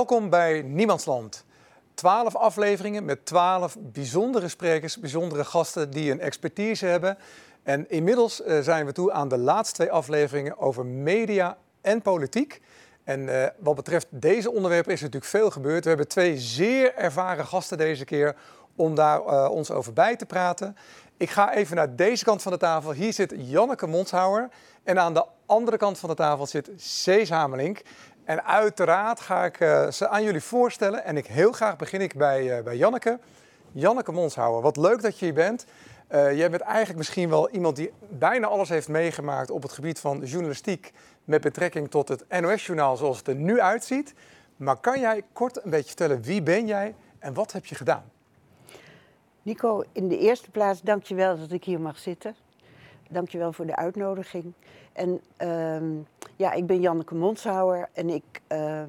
Welkom bij Niemandsland. Twaalf afleveringen met twaalf bijzondere sprekers, bijzondere gasten die een expertise hebben. En inmiddels uh, zijn we toe aan de laatste twee afleveringen over media en politiek. En uh, wat betreft deze onderwerpen is er natuurlijk veel gebeurd. We hebben twee zeer ervaren gasten deze keer om daar uh, ons over bij te praten. Ik ga even naar deze kant van de tafel. Hier zit Janneke Monshouwer. En aan de andere kant van de tafel zit Cees Hamelink. En uiteraard ga ik uh, ze aan jullie voorstellen. En ik heel graag begin ik bij, uh, bij Janneke. Janneke Monshouwer, wat leuk dat je hier bent. Uh, jij bent eigenlijk misschien wel iemand die bijna alles heeft meegemaakt op het gebied van journalistiek met betrekking tot het NOS-journaal zoals het er nu uitziet. Maar kan jij kort een beetje vertellen wie ben jij en wat heb je gedaan? Nico, in de eerste plaats dank je wel dat ik hier mag zitten. Dank je wel voor de uitnodiging. En uh, ja, ik ben Janneke Monshouwer en ik uh,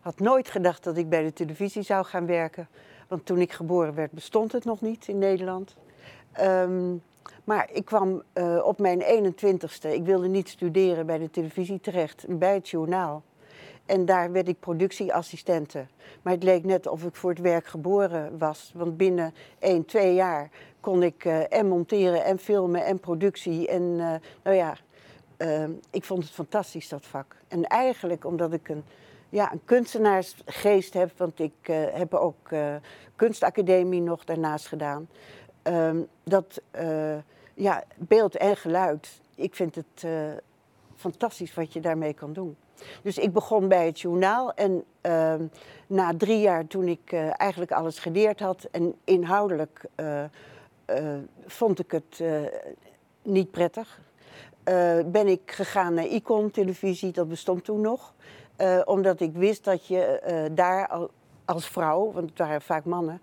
had nooit gedacht dat ik bij de televisie zou gaan werken. Want toen ik geboren werd bestond het nog niet in Nederland. Um, maar ik kwam uh, op mijn 21ste, ik wilde niet studeren bij de televisie terecht, bij het journaal. En daar werd ik productieassistente. Maar het leek net of ik voor het werk geboren was. Want binnen 1, 2 jaar kon ik uh, en monteren en filmen en productie. En uh, nou ja, uh, ik vond het fantastisch dat vak. En eigenlijk omdat ik een, ja, een kunstenaarsgeest heb. Want ik heb ook kunstacademie nog daarnaast gedaan. Ehm, dat ja, beeld en geluid. Ik vind het fantastisch wat je daarmee kan doen. Dus ik begon bij het journaal en uh, na drie jaar toen ik uh, eigenlijk alles geleerd had en inhoudelijk uh, vond ik het niet prettig, ben ik gegaan naar Icon televisie, dat bestond toen nog. omdat ik wist dat je daar al, als vrouw, want het waren vaak mannen,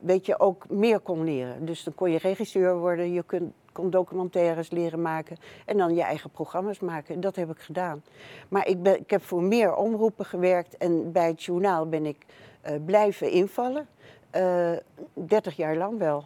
weet je, ook meer kon leren. Dus dan kon je regisseur worden, je kon documentaires leren maken en dan je eigen programma's maken. Dat heb ik gedaan. Maar ik, ben, ik heb voor meer omroepen gewerkt en bij het journaal ben ik blijven invallen. Uh, eh, 30 jaar lang wel.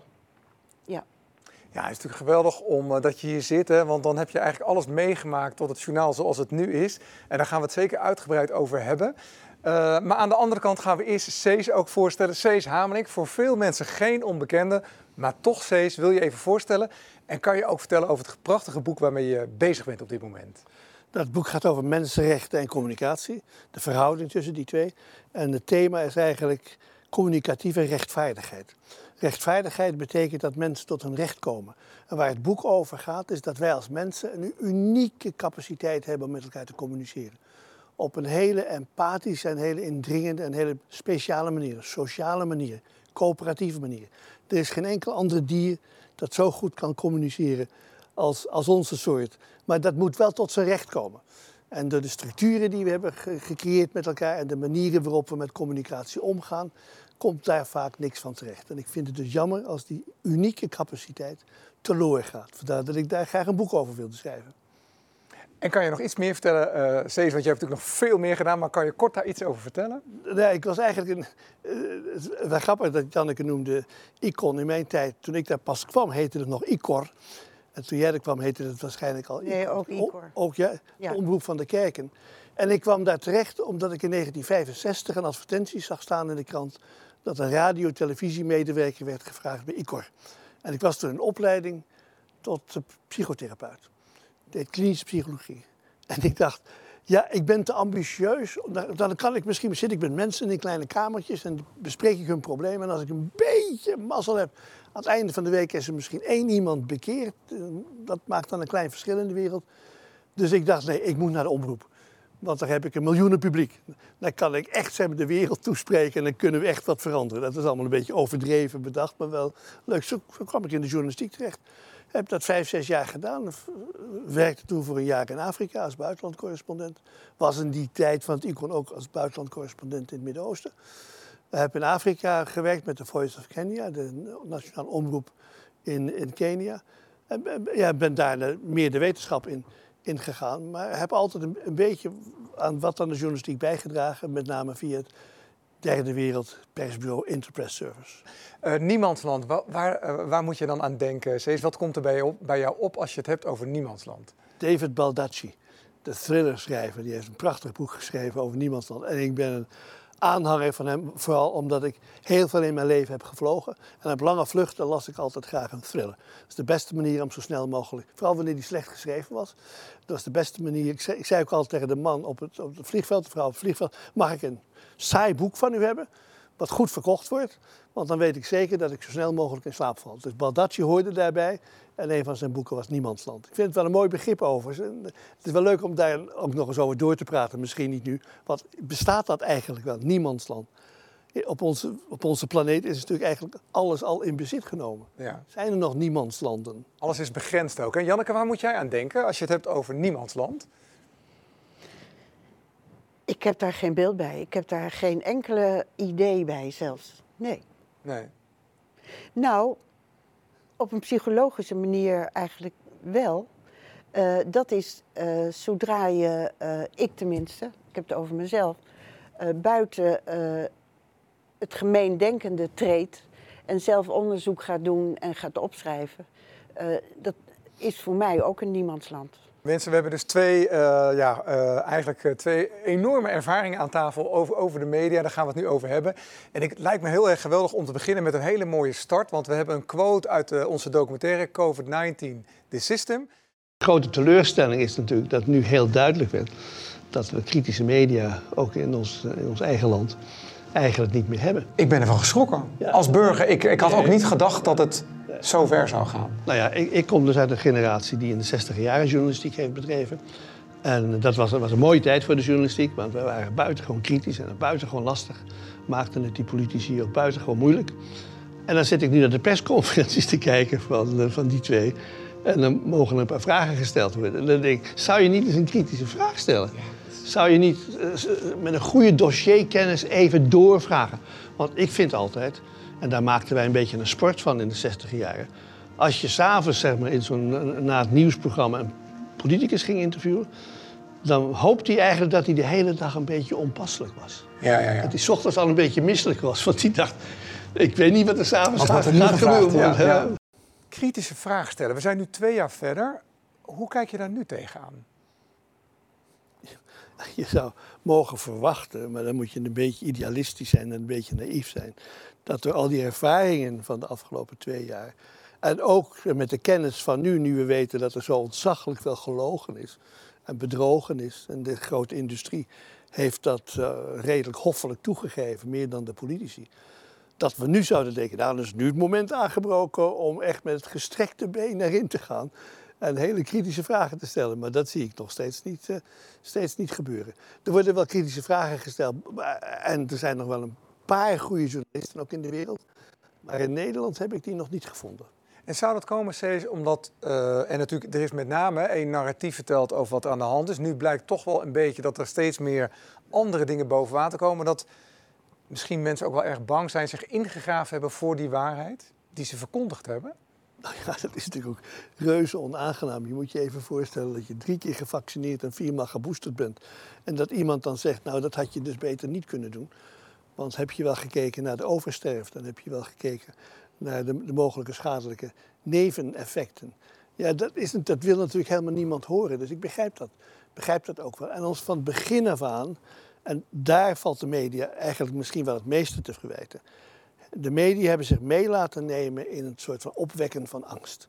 Ja. Het is natuurlijk geweldig om, uh, dat je hier zit, hè, want dan heb je eigenlijk alles meegemaakt tot het journaal zoals het nu is. En daar gaan we het zeker uitgebreid over hebben. Uh, maar aan de andere kant gaan we eerst Cees ook voorstellen. Cees Hamelink, voor veel mensen geen onbekende, maar toch Cees, wil je even voorstellen. En kan je ook vertellen over het prachtige boek waarmee je bezig bent op dit moment? Dat boek gaat over mensenrechten en communicatie, de verhouding tussen die twee. En het thema is eigenlijk communicatieve rechtvaardigheid. Rechtvaardigheid betekent dat mensen tot hun recht komen. En waar het boek over gaat, is dat wij als mensen een unieke capaciteit hebben om met elkaar te communiceren. Op een hele empathische en hele indringende en hele speciale manier, sociale manier, coöperatieve manier. Er is geen enkel ander dier dat zo goed kan communiceren als, als onze soort. Maar dat moet wel tot zijn recht komen. En door de structuren die we hebben gecreëerd met elkaar en de manieren waarop we met communicatie omgaan, komt daar vaak niks van terecht. En ik vind het dus jammer als die unieke capaciteit teloor gaat. Vandaar dat ik daar graag een boek over wilde schrijven. En kan je nog iets meer vertellen, uh, Cees, want je hebt natuurlijk nog veel meer gedaan, maar kan je kort daar iets over vertellen? Nee, ik was eigenlijk een. Uh, het is wel grappig dat Janneke noemde Icon. In mijn tijd, toen ik daar pas kwam, heette het nog Icor. En toen jij er kwam, heette het waarschijnlijk al Nee, ook Icor. O, ook ja, ja. de omroep van de kerken. En ik kwam daar terecht omdat ik in 1965 een advertentie zag staan in de krant dat een radio-televisiemedewerker werd gevraagd bij Icor. En ik was toen in opleiding tot psychotherapeut deed klinische psychologie. En ik dacht, ja, ik ben te ambitieus. Dan kan ik misschien, zit ik met mensen in kleine kamertjes en bespreek ik hun problemen. En als ik een beetje mazzel heb, aan het einde van de week is er misschien één iemand bekeerd. Dat maakt dan een klein verschil in de wereld. Dus ik dacht, nee, ik moet naar de omroep. Want daar heb ik een miljoenen publiek. Dan kan ik echt de wereld toespreken en dan kunnen we echt wat veranderen. Dat is allemaal een beetje overdreven bedacht, maar wel leuk. Zo, kwam ik in de journalistiek terecht. Heb dat vijf, zes jaar gedaan. Werkte toen voor een jaar in Afrika als buitenlandcorrespondent. Was in die tijd van het ICON ook als buitenlandcorrespondent in het Midden-Oosten. Heb in Afrika gewerkt met de Voice of Kenya, de nationale omroep in, in Kenia. En ja, ben daar meer de wetenschap in, in gegaan. Maar heb altijd een, een beetje aan wat aan de journalistiek bijgedragen. Met name via het derde wereld persbureau Interpress Service. Uh, niemandsland, waar, waar, uh, waar, moet je dan aan denken? Cees, wat komt er bij, op, bij, jou op als je het hebt over niemandsland? David Baldacci, de thrillerschrijver, die heeft een prachtig boek geschreven over niemandsland. En ik ben een aanhanger van hem, vooral omdat ik heel veel in mijn leven heb gevlogen. En op lange vluchten las ik altijd graag een thriller. Dat is de beste manier om zo snel mogelijk, vooral wanneer die slecht geschreven was. Dat is de beste manier. Ik zei, ik zei ook altijd tegen de man op het, op het vliegveld, de op het vliegveld, mag ik een saai boek van u hebben? Wat goed verkocht wordt, want dan weet ik zeker dat ik zo snel mogelijk in slaap val. Dus Baldacci hoorde daarbij en een van zijn boeken was Niemandsland. Ik vind het wel een mooi begrip over. Het is wel leuk om daar ook nog eens over door te praten, misschien niet nu. Want bestaat dat eigenlijk wel, Niemandsland? Op onze, op onze planeet is natuurlijk eigenlijk alles al in bezit genomen. Ja. Zijn er nog niemandslanden? Alles is begrensd ook. En Janneke, waar moet jij aan denken als je het hebt over niemandsland? Ik heb daar geen beeld bij. Ik heb daar geen enkele idee bij zelfs. Nee. Nee. Nou, op een psychologische manier eigenlijk wel. Uh, dat is uh, zodra je, uh, ik tenminste, ik heb het over mezelf, buiten het gemeendenkende treedt en zelf onderzoek gaat doen en gaat opschrijven. dat is voor mij ook een niemandsland. Mensen, we hebben dus twee, uh, ja, uh, eigenlijk eh, twee enorme ervaringen aan tafel over, over de media. Daar gaan we het nu over hebben. En ik, het lijkt me heel erg geweldig om te beginnen met een hele mooie start. Want we hebben een quote uit onze documentaire COVID-19, The System. De grote teleurstelling is natuurlijk dat nu heel duidelijk werd dat we kritische media, ook in ons, in ons eigen land, eigenlijk niet meer hebben. Ik ben ervan geschrokken. Als burger, ik, ik had ook niet gedacht dat het zo ver zou gaan? Nou ja, ik, ik kom dus uit een generatie die in de 60 jaren journalistiek heeft bedreven. En dat was, was, een mooie tijd voor de journalistiek, want we waren buitengewoon kritisch en buitengewoon lastig. Maakten het die politici ook buitengewoon moeilijk. En dan zit ik nu naar de persconferenties te kijken van, eh, van die twee. En dan mogen er een paar vragen gesteld worden. En dan denk ik, zou je niet eens een kritische vraag stellen? Zou je niet eh, met een goede dossierkennis even doorvragen? Want ik vind altijd, en daar maakten wij een beetje een sport van in de 60 jaren. Als je s'avonds zeg maar, in zo'n, na het nieuwsprogramma een politicus ging interviewen, dan hoopte hij eigenlijk dat hij de hele dag een beetje onpasselijk was. Ja, ja, ja. Dat hij s ochtends al een beetje misselijk was, want hij dacht, ik weet niet wat er s'avonds gaat, gaat gebeuren. Ja, ja. Kritische vraag stellen. We zijn nu twee jaar verder. Hoe kijk je daar nu tegenaan? Je zou mogen verwachten, maar dan moet je een beetje idealistisch zijn en een beetje naïef zijn dat door al die ervaringen van de afgelopen twee jaar. En ook met de kennis van nu, nu we weten dat er zo ontzaglijk veel gelogen is en bedrogen is. En de grote industrie heeft dat uh, redelijk hoffelijk toegegeven, meer dan de politici. Dat we nu zouden denken, nou, dan is nu het moment aangebroken om echt met het gestrekte been erin te gaan. En hele kritische vragen te stellen. Maar dat zie ik nog steeds niet, uh, steeds niet gebeuren. Er worden wel kritische vragen gesteld. En er zijn nog wel een paar goede journalisten ook in de wereld. Maar in Nederland heb ik die nog niet gevonden. En zou dat komen, steeds omdat, uh, en natuurlijk, er is met name een narratief verteld over wat aan de hand is. Nu blijkt toch wel een beetje dat er steeds meer andere dingen boven water komen. Dat misschien mensen ook wel erg bang zijn, zich ingegraven hebben voor die waarheid die ze verkondigd hebben. Nou ja, dat is natuurlijk ook reuze onaangenaam. Je moet je even voorstellen dat je drie keer gevaccineerd en viermaal geboosterd bent. En dat iemand dan zegt, nou dat had je dus beter niet kunnen doen. Want heb je wel gekeken naar de oversterfte, dan heb je wel gekeken naar de, de mogelijke schadelijke neveneffecten. Ja, dat, is, dat wil natuurlijk helemaal niemand horen. Dus ik begrijp dat. Begrijp dat ook wel. En ons van het begin af aan, en daar valt de media eigenlijk misschien wel het meeste te verwijten. De media hebben zich mee laten nemen in een soort van opwekken van angst.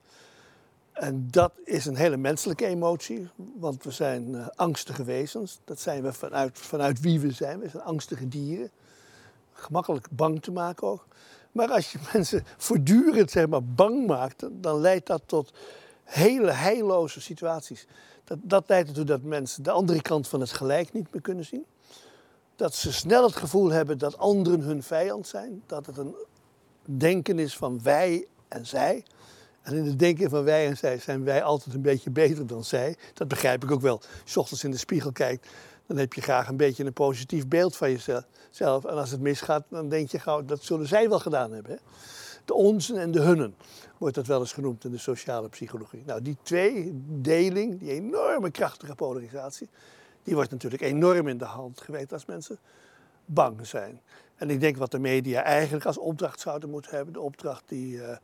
En dat is een hele menselijke emotie, want we zijn uh, angstige wezens. Dat zijn we vanuit, vanuit wie we zijn. We zijn angstige dieren gemakkelijk bang te maken ook. Maar als je mensen voortdurend zeg maar, bang maakt, dan leidt dat tot hele heilloze situaties. Dat, dat leidt ertoe dat mensen de andere kant van het gelijk niet meer kunnen zien. Dat ze snel het gevoel hebben dat anderen hun vijand zijn. Dat het een denken is van wij en zij. En in het denken van wij en zij zijn wij altijd een beetje beter dan zij. Dat begrijp ik ook wel. Als je ochtends in de spiegel kijkt, dan heb je graag een beetje een positief beeld van jezelf. En als het misgaat, dan denk je gauw, dat zullen zij wel gedaan hebben. Hè? De onzen en de hunnen wordt dat wel eens genoemd in de sociale psychologie. Nou, die twee deling, die enorme krachtige polarisatie, die wordt natuurlijk enorm in de hand gewerkt als mensen bang zijn. En ik denk wat de media eigenlijk als opdracht zouden moeten hebben, de opdracht die uh,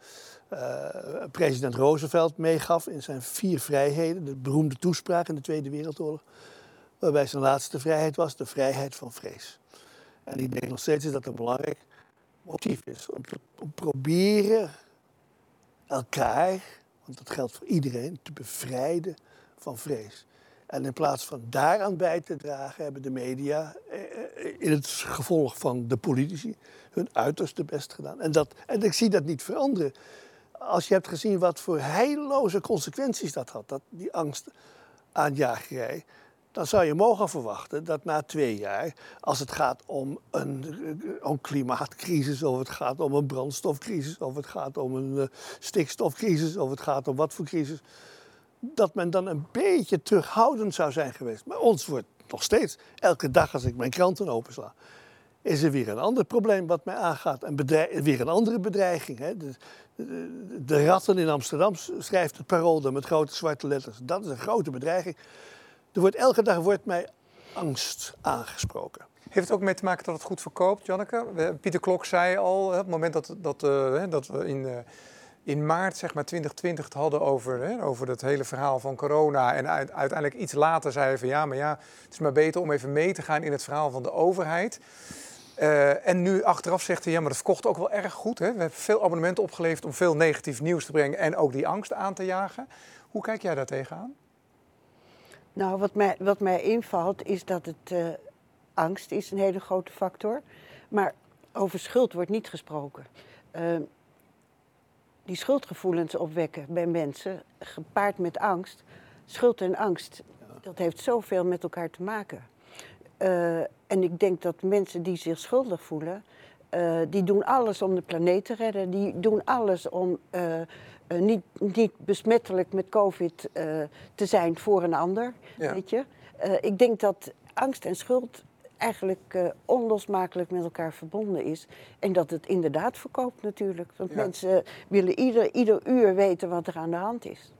uh, president Roosevelt meegaf in zijn vier vrijheden, de beroemde toespraak in de Tweede Wereldoorlog waarbij zijn laatste vrijheid was de vrijheid van vrees. En ik denk nog steeds dat een belangrijk motief is. Om te om proberen elkaar, want dat geldt voor iedereen, te bevrijden van vrees. En in plaats van daaraan bij te dragen, hebben de media eh, eh, in het gevolg van de politici hun uiterste best gedaan. En, dat, en ik zie dat niet veranderen. Als je hebt gezien wat voor heilloze consequenties dat had, dat, die angst aanjagerij, dan zou je mogen verwachten dat na twee jaar, als het gaat om een, eh, klimaatcrisis, of het gaat om een brandstofcrisis, of het gaat om een stikstofcrisis, of het gaat om wat voor crisis, dat men dan een beetje terughoudend zou zijn geweest. Maar ons wordt nog steeds, elke dag als ik mijn kranten opensla, is er weer een ander probleem wat mij aangaat. En weer een andere bedreiging. Hè. De, ratten in Amsterdam schrijft het parool met grote zwarte letters. Dat is een grote bedreiging. Er wordt, elke dag wordt mij angst aangesproken. Heeft het ook mee te maken dat het goed verkoopt, Janneke? Pieter Klok zei al, op het moment dat, dat, uh, dat we in, uh, in maart zeg maar 2020 het hadden over, hè, over het hele verhaal van corona. En uiteindelijk iets later zei van ja, maar ja, het is maar beter om even mee te gaan in het verhaal van de overheid. Uh, en nu achteraf zegt hij, ja, maar dat verkocht ook wel erg goed. Hè? We hebben veel abonnementen opgeleverd om veel negatief nieuws te brengen en ook die angst aan te jagen. Hoe kijk jij daar tegenaan? Nou, wat mij, wat mij invalt is dat het uh, angst is een hele grote factor. Maar over schuld wordt niet gesproken. Uh, die schuldgevoelens opwekken bij mensen, gepaard met angst. Schuld en angst, dat heeft zoveel met elkaar te maken. Uh, en ik denk dat mensen die zich schuldig voelen, uh, die doen alles om de planeet te redden. Die doen alles om uh, niet, niet besmettelijk met COVID te zijn voor een ander. Ja. Weet je? ik denk dat angst en schuld eigenlijk onlosmakelijk met elkaar verbonden is. En dat het inderdaad verkoopt natuurlijk. Want ja. mensen willen ieder, ieder uur weten wat er aan de hand is.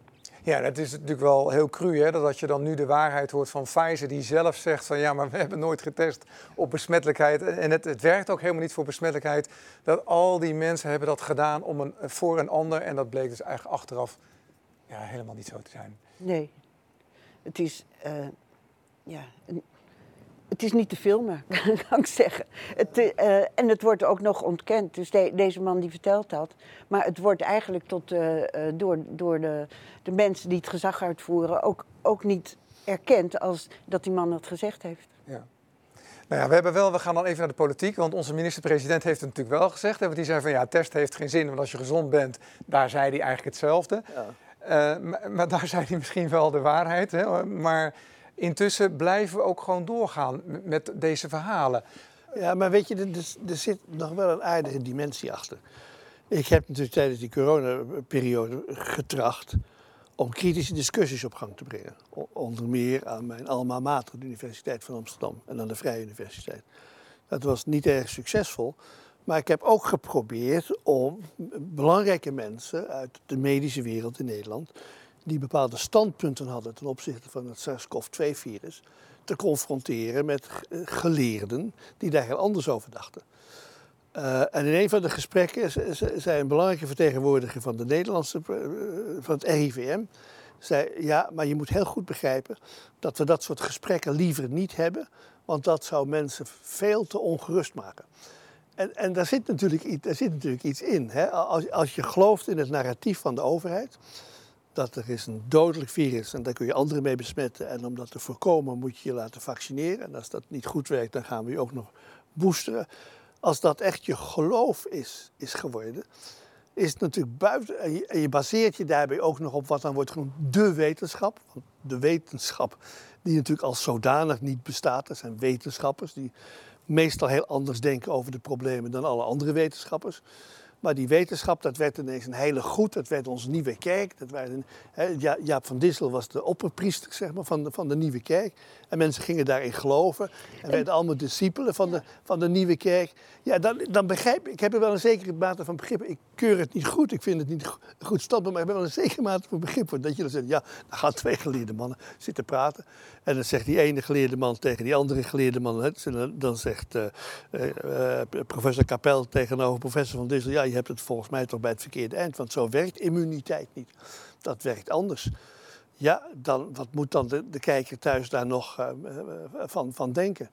Ja, dat is natuurlijk wel heel cru, hè, dat je dan nu de waarheid hoort van Pfizer, die zelf zegt van ja, maar we hebben nooit getest op besmettelijkheid. En het, het werkt ook helemaal niet voor besmettelijkheid. Dat al die mensen hebben dat gedaan om een, voor een ander en dat bleek dus eigenlijk achteraf ja, helemaal niet zo te zijn. Nee, het is, uh, ja, een, het is niet te filmen, kan ik zeggen. Het, uh, en het wordt ook nog ontkend. Dus de, deze man die vertelt dat. Maar het wordt eigenlijk tot, uh, door, door de, de mensen die het gezag uitvoeren ook, ook niet erkend als dat die man het gezegd heeft. Ja. Nou ja, we, hebben wel, we gaan dan even naar de politiek, want onze minister-president heeft het natuurlijk wel gezegd. Want die zei van ja, test heeft geen zin, want als je gezond bent, daar zei hij eigenlijk hetzelfde. Ja. maar, maar, daar zei hij misschien wel de waarheid. Hè? Maar intussen blijven we ook gewoon doorgaan met deze verhalen. Ja, maar weet je, er, zit nog wel een aardige dimensie achter. Ik heb natuurlijk tijdens die coronaperiode getracht om kritische discussies op gang te brengen. Onder meer aan mijn alma mater, de Universiteit van Amsterdam en aan de Vrije Universiteit. Dat was niet erg succesvol, maar ik heb ook geprobeerd om belangrijke mensen uit de medische wereld in Nederland die bepaalde standpunten hadden ten opzichte van het SARS-CoV-2-virus, te confronteren met geleerden die daar heel anders over dachten. Uh, en in een van de gesprekken zei een belangrijke vertegenwoordiger van de Nederlandse, uh, van het RIVM, zei ja, maar je moet heel goed begrijpen dat we dat soort gesprekken liever niet hebben, want dat zou mensen veel te ongerust maken. En, en daar, zit natuurlijk, zit natuurlijk iets in. Hè? Als, als je gelooft in het narratief van de overheid, dat er is een dodelijk virus en daar kun je anderen mee besmetten. En om dat te voorkomen moet je je laten vaccineren. En als dat niet goed werkt, dan gaan we je ook nog boosteren. Als dat echt je geloof is, is geworden, is het natuurlijk buiten. En je, en je baseert je daarbij ook nog op wat dan wordt genoemd de wetenschap. Want de wetenschap, die natuurlijk als zodanig niet bestaat. Er zijn wetenschappers die meestal heel anders denken over de problemen dan alle andere wetenschappers. Maar die wetenschap, dat werd ineens een hele goed. Dat werd onze nieuwe kerk. Dat waren, hè, Jaap van Dissel was de opperpriester zeg maar, van, de, van de nieuwe kerk. En mensen gingen daarin geloven. En werden allemaal discipelen van de, van de nieuwe kerk. Ja, dan, dan begrijp ik. Ik heb er wel een zekere mate van begrip. Ik keur het niet goed. Ik vind het niet goed standpunt. Maar ik heb wel een zekere mate van begrip voor. Dat je dan zegt, ja, dan gaan twee geleerde mannen zitten praten. En dan zegt die ene geleerde man tegen die andere geleerde man. Hè, dan zegt uh, uh, professor Kapel tegenover professor van Dissel. Ja, je hebt het volgens mij toch bij het verkeerde eind. Want zo werkt immuniteit niet. Dat werkt anders. Ja, dan, wat moet dan de, kijker thuis daar nog uh, van, van denken?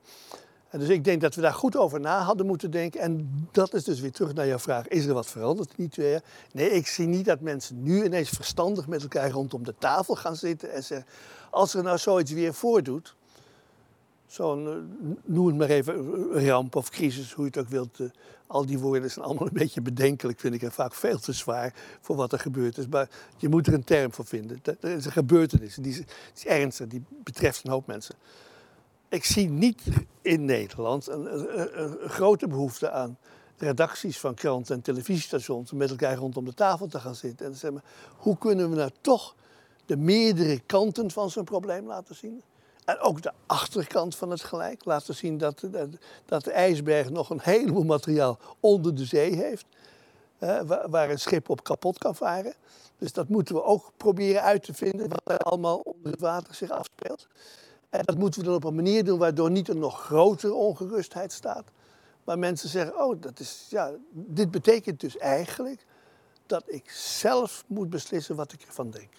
En dus ik denk dat we daar goed over na hadden moeten denken. En dat is dus weer terug naar jouw vraag. Is er wat veranderd? Nee, ik zie niet dat mensen nu ineens verstandig met elkaar rondom de tafel gaan zitten en zeggen... als er nou zoiets weer voordoet, zo'n, eh, noem het maar even, ramp of crisis, hoe je het ook wilt. Al die woorden zijn allemaal een beetje bedenkelijk, vind ik, en vaak veel te zwaar voor wat er gebeurd is. Maar je moet er een term voor vinden. Er is een gebeurtenis, die is, die is ernstig, die betreft een hoop mensen. Ik zie niet in Nederland een grote behoefte aan redacties van kranten en televisiestations om met elkaar rondom de tafel te gaan zitten en te zeggen, hoe kunnen we nou toch de meerdere kanten van zo'n probleem laten zien? En ook de achterkant van het gelijk. Laten zien dat, dat, dat de ijsberg nog een heleboel materiaal onder de zee heeft. waar, waar een schip op kapot kan varen. Dus dat moeten we ook proberen uit te vinden. Wat er allemaal onder het water zich afspeelt. En dat moeten we dan op een manier doen waardoor niet een nog grotere ongerustheid staat. Maar mensen zeggen, oh, dat is, ja, dit betekent dus eigenlijk dat ik zelf moet beslissen wat ik ervan denk.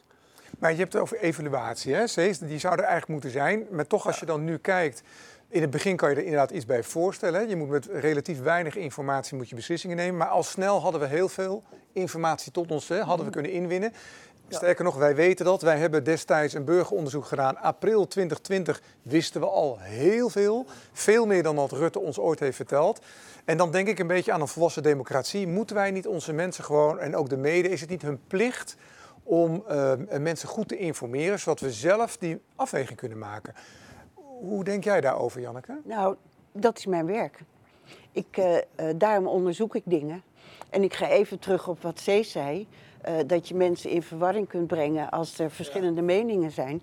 Maar je hebt het over evaluatie, hè? Die zou er eigenlijk moeten zijn. Maar toch, als je dan nu kijkt... In het begin kan je er inderdaad iets bij voorstellen. hè. Je moet met relatief weinig informatie moet je beslissingen nemen. Maar al snel hadden we heel veel informatie tot ons, hè, hadden we kunnen inwinnen. Sterker nog, wij weten dat. Wij hebben destijds een burgeronderzoek gedaan. April 2020 wisten we al heel veel. Veel meer dan wat Rutte ons ooit heeft verteld. En dan denk ik een beetje aan een volwassen democratie. Moeten wij niet onze mensen gewoon, en ook de mede, is het niet hun plicht om eh, mensen goed te informeren, zodat we zelf die afweging kunnen maken? Hoe denk jij daarover, Janneke? Nou, dat is mijn werk. Ik, eh, eh, daarom onderzoek ik dingen. En ik ga even terug op wat Cees zei. dat je mensen in verwarring kunt brengen als er verschillende meningen zijn.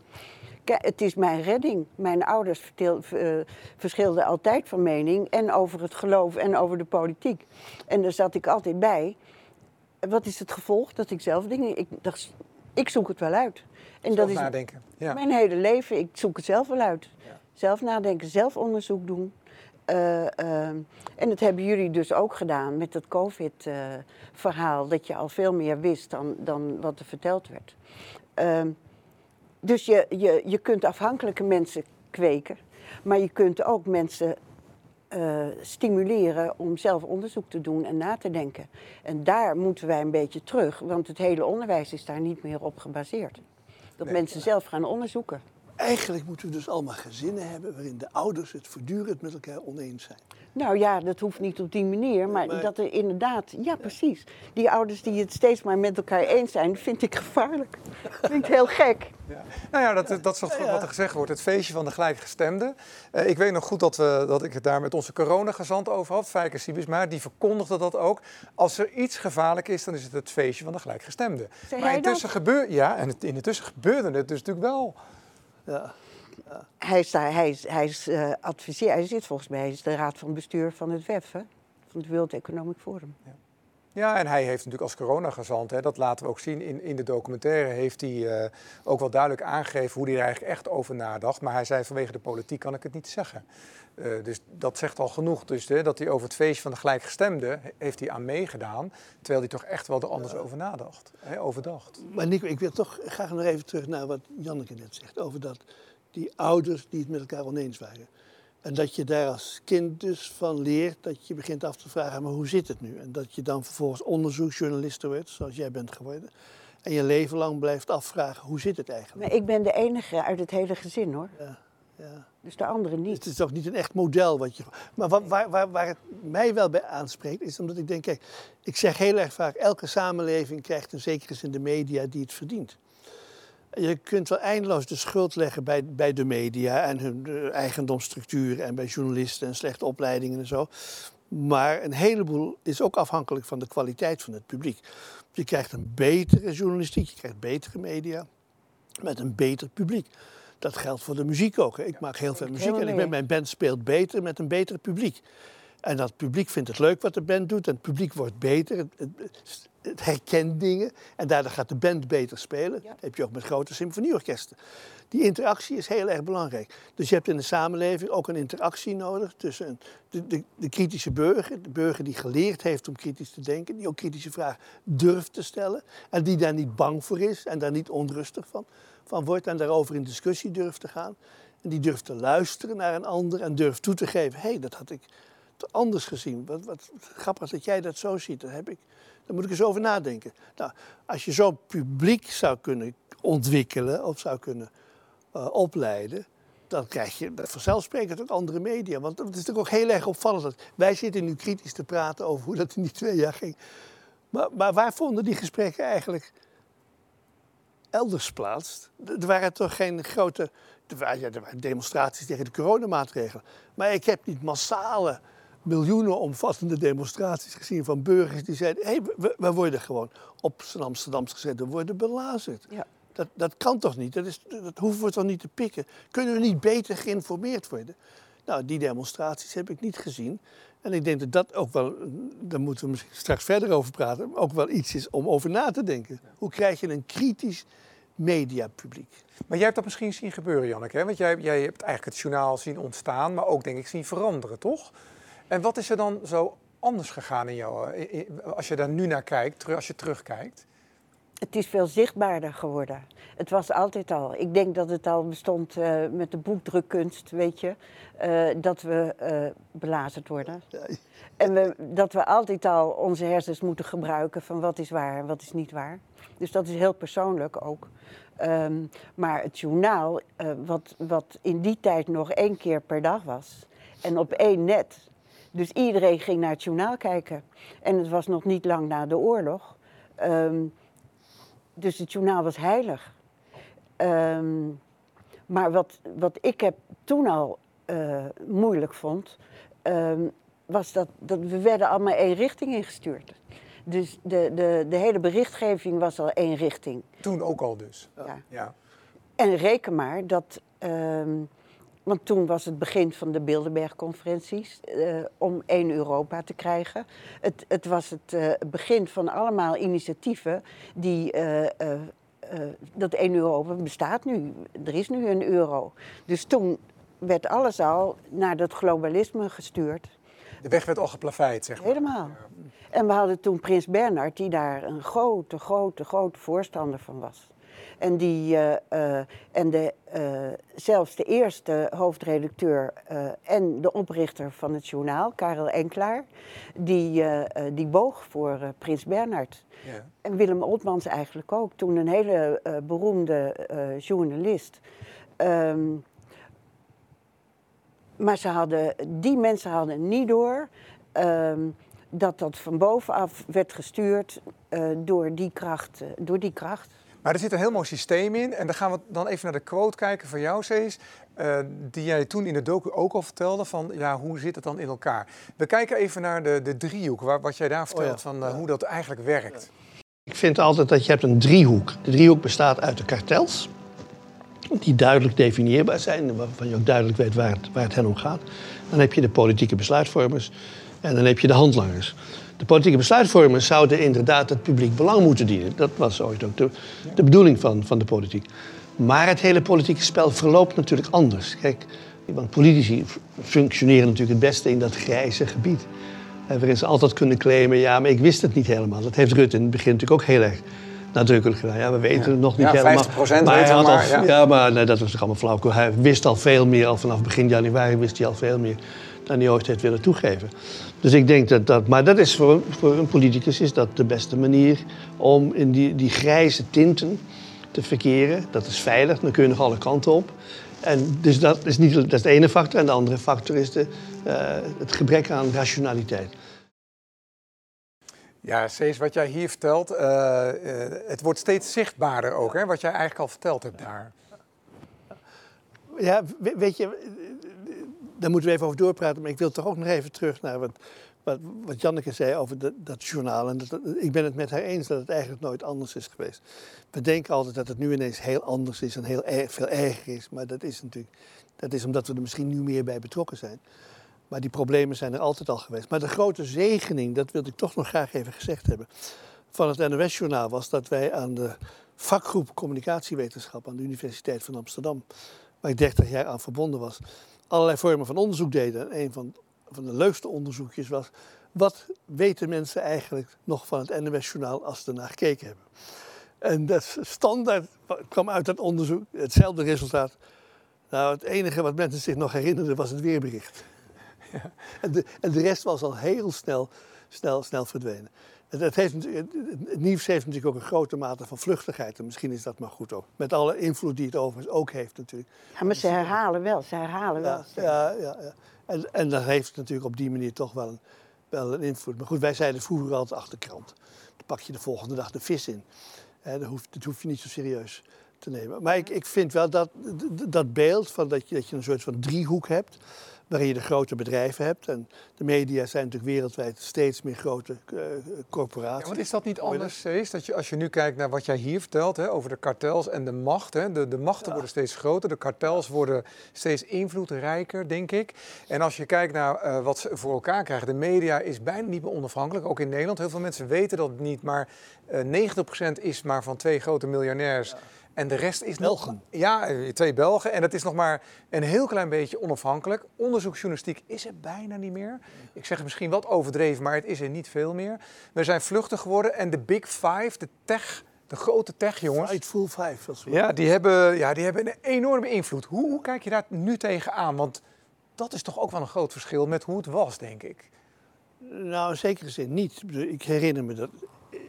Kijk, het is mijn redding. Mijn ouders verteel- verschilden altijd van mening. En over het geloof en over de politiek. En daar zat ik altijd bij. Wat is het gevolg? Dat ik zelf dingen... Ik, dacht, ik zoek het wel uit. En Zelf is nadenken. Ja. mijn hele leven, ik zoek het zelf wel uit. Zelf nadenken, zelf onderzoek doen. Eh, ehm, en dat hebben jullie dus ook gedaan met het COVID-verhaal. dat je al veel meer wist dan, dan wat er verteld werd. Ehm, dus je, je, je kunt afhankelijke mensen kweken. Maar je kunt ook mensen eh, stimuleren om zelf onderzoek te doen en na te denken. En daar moeten wij een beetje terug, want het hele onderwijs is daar niet meer op gebaseerd. Dat Nee. mensen zelf gaan onderzoeken. Eigenlijk moeten we dus allemaal gezinnen hebben waarin de ouders het voortdurend met elkaar oneens zijn. Nou ja, dat hoeft niet op die manier, maar, Maar- dat er inderdaad, ja precies. Die ouders die het steeds maar met elkaar eens zijn, vind ik gevaarlijk. Vind ik heel gek. Ja. Nou ja, dat, dat is wat, wat er gezegd wordt. Het feestje van de gelijkgestemden. Eh, ik weet nog goed dat, we, dat ik het daar met onze coronagezant over had, Fijke Siebesma. Die verkondigde dat ook. Als er iets gevaarlijk is, dan is het het feestje van de gelijkgestemden. Zei maar intussen gebeurde, ja, en het, intussen gebeurde het dus natuurlijk wel. Ja. Hij, is daar, hij, is, hij, is, eh, adviseer, hij zit volgens mij, hij is de raad van bestuur van het WEF, hè? van het World Economic Forum. Ja, en hij heeft natuurlijk als coronagezant, hè, dat laten we ook zien in, in de documentaire, heeft hij eh, ook wel duidelijk aangegeven hoe hij er eigenlijk echt over nadacht. Maar hij zei vanwege de politiek kan ik het niet zeggen. Eh, dus dat zegt al genoeg. Dus hè, dat hij over het feestje van de gelijkgestemden he- heeft hij aan meegedaan. Terwijl hij toch echt wel er anders over nadacht, hè, overdacht. Maar Nico, ik wil toch graag nog even terug naar wat Janneke net zegt. Over dat, die ouders die het met elkaar oneens waren. En dat je daar als kind dus van leert dat je begint af te vragen, maar hoe zit het nu? En dat je dan vervolgens onderzoeksjournalist wordt, zoals jij bent geworden. En je leven lang blijft afvragen, hoe zit het eigenlijk? Maar ik ben de enige uit het hele gezin hoor, Ja, ja. dus de anderen niet. Het is toch niet een echt model wat je. Maar wat, waar, waar, waar het mij wel bij aanspreekt, is omdat ik denk, kijk, ik zeg heel erg vaak, elke samenleving krijgt een zekere zin de media die het verdient. Je kunt wel eindeloos de schuld leggen bij, bij de media en hun eigendomsstructuur en bij journalisten en slechte opleidingen en zo. Maar een heleboel is ook afhankelijk van de kwaliteit van het publiek. Je krijgt een betere journalistiek, je krijgt betere media met een beter publiek. Dat geldt voor de muziek ook. Hè. Ik maak heel veel muziek en ik ben, mijn band speelt beter met een beter publiek. En dat publiek vindt het leuk wat de band doet en het publiek wordt beter. Het, het, het herkent dingen en daardoor gaat de band beter spelen. Dat heb je ook met grote symfonieorkesten. Die interactie is heel erg belangrijk. Dus je hebt in de samenleving ook een interactie nodig tussen een- de, de, de kritische burger, de burger die geleerd heeft om kritisch te denken, die ook kritische vragen durft te stellen en die daar niet bang voor is en daar niet onrustig van, van wordt en daarover in discussie durft te gaan. En die durft te luisteren naar een ander en durft toe te geven: hé, hey, dat had ik anders gezien. Wat, wat, grappig dat jij dat zo ziet. Daar, heb ik, daar moet ik eens over nadenken. Nou, als je zo'n publiek zou kunnen ontwikkelen of zou kunnen uh, opleiden, dan krijg je vanzelfsprekend ook andere media. Want het is natuurlijk ook heel erg opvallend. Dat wij zitten nu kritisch te praten over hoe dat in die twee jaar ging. Maar, maar waar vonden die gesprekken eigenlijk elders plaats? Er waren toch geen grote. Er waren, er waren demonstraties tegen de coronamaatregelen. Maar ik heb niet massale miljoenen omvattende demonstraties gezien van burgers die zeiden: hé, hey, we, worden gewoon op zijn Amsterdams gezet, we worden belazerd. Ja. Dat, dat kan toch niet? Dat, is, dat hoeven we toch niet te pikken? Kunnen we niet beter geïnformeerd worden? Nou, die demonstraties heb ik niet gezien. En ik denk dat dat ook wel, daar moeten we misschien straks verder over praten, ook wel iets is om over na te denken. Hoe krijg je een kritisch mediapubliek? Maar jij hebt dat misschien zien gebeuren, Janneke. Hè? Want jij, jij hebt eigenlijk het journaal zien ontstaan, maar ook denk ik zien veranderen, toch? En wat is er dan zo anders gegaan in jou, eh, als je daar nu naar kijkt, als je terugkijkt? Het is veel zichtbaarder geworden. Het was altijd al. Ik denk dat het al bestond uh, met de boekdrukkunst, weet je. Uh, dat we uh, belazerd worden. En we, dat we altijd al onze hersens moeten gebruiken van wat is waar en wat is niet waar. Dus dat is heel persoonlijk ook. Um, maar het journaal, wat, wat in die tijd nog één keer per dag was. En op één net. Dus iedereen ging naar het journaal kijken. En het was nog niet lang na de oorlog. Um, dus het journaal was heilig. Um, maar wat, wat ik heb toen al uh, moeilijk vond, um, was dat, dat we werden allemaal één richting ingestuurd. Dus de, de, de hele berichtgeving was al één richting. Toen ook al dus? Ja. ja. En reken maar dat um, want toen was het begin van de Bilderberg-conferenties uh, om één Europa te krijgen. Het, het was het uh, begin van allemaal initiatieven die. Uh, dat één Europa bestaat nu. Er is nu een euro. Dus toen werd alles al naar dat globalisme gestuurd. De weg werd al geplaveid, zeg maar. Helemaal. En we hadden toen Prins Bernhard, die daar een grote, grote, grote voorstander van was. En, die, uh, uh, en de, uh, zelfs de eerste hoofdredacteur en de oprichter van het journaal, Karel Enklaar, die, die boog voor Prins Bernhard. Ja. En Willem Oltmans eigenlijk ook, toen een hele beroemde journalist. Um, maar ze hadden, die mensen hadden niet door um, dat dat van bovenaf werd gestuurd door, die kracht, door die kracht. Maar er zit een heel mooi systeem in. En dan gaan we dan even naar de quote kijken van jou, Cees. Uh, die jij toen in de docu ook al vertelde van ja, hoe zit het dan in elkaar? We kijken even naar de, de driehoek, waar, wat jij daar vertelt oh van uh, hoe dat eigenlijk werkt. Ik vind altijd dat je hebt een driehoek. De driehoek bestaat uit de kartels, die duidelijk definieerbaar zijn, waarvan je ook duidelijk weet waar het, waar het hen om gaat. Dan heb je de politieke besluitvormers en dan heb je de handlangers. De politieke besluitvormers zouden inderdaad het publiek belang moeten dienen. Dat was ooit ook de, de bedoeling van, van de politiek. Maar het hele politieke spel verloopt natuurlijk anders. Kijk, want politici functioneren natuurlijk het beste in dat grijze gebied. Waarin ze altijd kunnen claimen, ja, maar ik wist het niet helemaal. Dat heeft Rutte in het begin natuurlijk ook heel erg nadrukkelijk gedaan. Ja, we weten het nog niet ja, helemaal. 50 maar hij had maar, al, ja. maar nee, dat was toch allemaal flauw. Hij wist al veel meer, al vanaf begin januari wist hij al veel meer dan hij ooit heeft willen toegeven. Dus ik denk dat dat, maar dat is voor, voor een politicus is dat de beste manier om in die, die grijze tinten te verkeren. Dat is veilig, dan kun je nog alle kanten op. En dus dat is, niet, dat is de ene factor. En de andere factor is de, uh, het gebrek aan rationaliteit. Ja, Cees, wat jij hier vertelt, uh, uh, het wordt steeds zichtbaarder ook, hè, wat jij eigenlijk al verteld hebt daar. Ja, weet je, daar moeten we even over doorpraten. Maar ik wil toch ook nog even terug naar wat, wat, Janneke zei over de, dat journaal. En dat, ik ben het met haar eens dat het eigenlijk nooit anders is geweest. We denken altijd dat het nu ineens heel anders is en heel erg, veel erger is. Maar dat is natuurlijk dat is omdat we er misschien nu meer bij betrokken zijn. Maar die problemen zijn er altijd al geweest. Maar de grote zegening, dat wilde ik toch nog graag even gezegd hebben, van het NOS-journaal was dat wij aan de vakgroep communicatiewetenschap aan de Universiteit van Amsterdam, waar ik 30 jaar aan verbonden was, allerlei vormen van onderzoek deden. En een van, van de leukste onderzoekjes was... wat weten mensen eigenlijk nog van het NOS-journaal als ze ernaar gekeken hebben? En dat standaard kwam uit dat onderzoek hetzelfde resultaat. Nou, het enige wat mensen zich nog herinnerden was het weerbericht. Ja. En, de, en de rest was al heel snel, snel, snel verdwenen. Het, heeft, het, nieuws heeft natuurlijk ook een grote mate van vluchtigheid. En misschien is dat maar goed ook. Met alle invloed die het overigens ook heeft natuurlijk. Ja, maar ze herhalen wel, ze herhalen wel. Ja, ja, ja. En, en dat heeft natuurlijk op die manier toch wel een, wel een invloed. Maar goed, wij zeiden vroeger altijd achterkrant. Dan pak je de volgende dag de vis in. dat, hoef, dat hoef je niet zo serieus te nemen. Maar ik, ik vind wel dat, dat beeld van dat je, dat je een soort van driehoek hebt waarin je de grote bedrijven hebt. En de media zijn natuurlijk wereldwijd steeds meer grote uh, corporaties. Ja, want is dat niet anders, Cees? Dat je, als je nu kijkt naar wat jij hier vertelt hè, over de kartels en de macht. Hè, de, de machten worden steeds groter, de kartels worden steeds invloedrijker, denk ik. En als je kijkt naar uh, wat ze voor elkaar krijgen, de media is bijna niet meer onafhankelijk, ook in Nederland. Heel veel mensen weten dat niet, maar uh, eh, 90% is maar van twee grote miljonairs. En de rest is Belgen. Nog, ja, twee Belgen. En het is nog maar een heel klein beetje onafhankelijk. Onderzoeksjournalistiek is er bijna niet meer. Ik zeg misschien wat overdreven, maar het is er niet veel meer. We zijn vluchtig geworden en de Big Five, de tech, de grote tech-jongens. full Five. Ja, die hebben, ja, die hebben een enorme invloed. Hoe, hoe kijk je daar nu tegenaan? Want dat is toch ook wel een groot verschil met hoe het was, denk ik. Nou, in zekere zin niet. Ik herinner me dat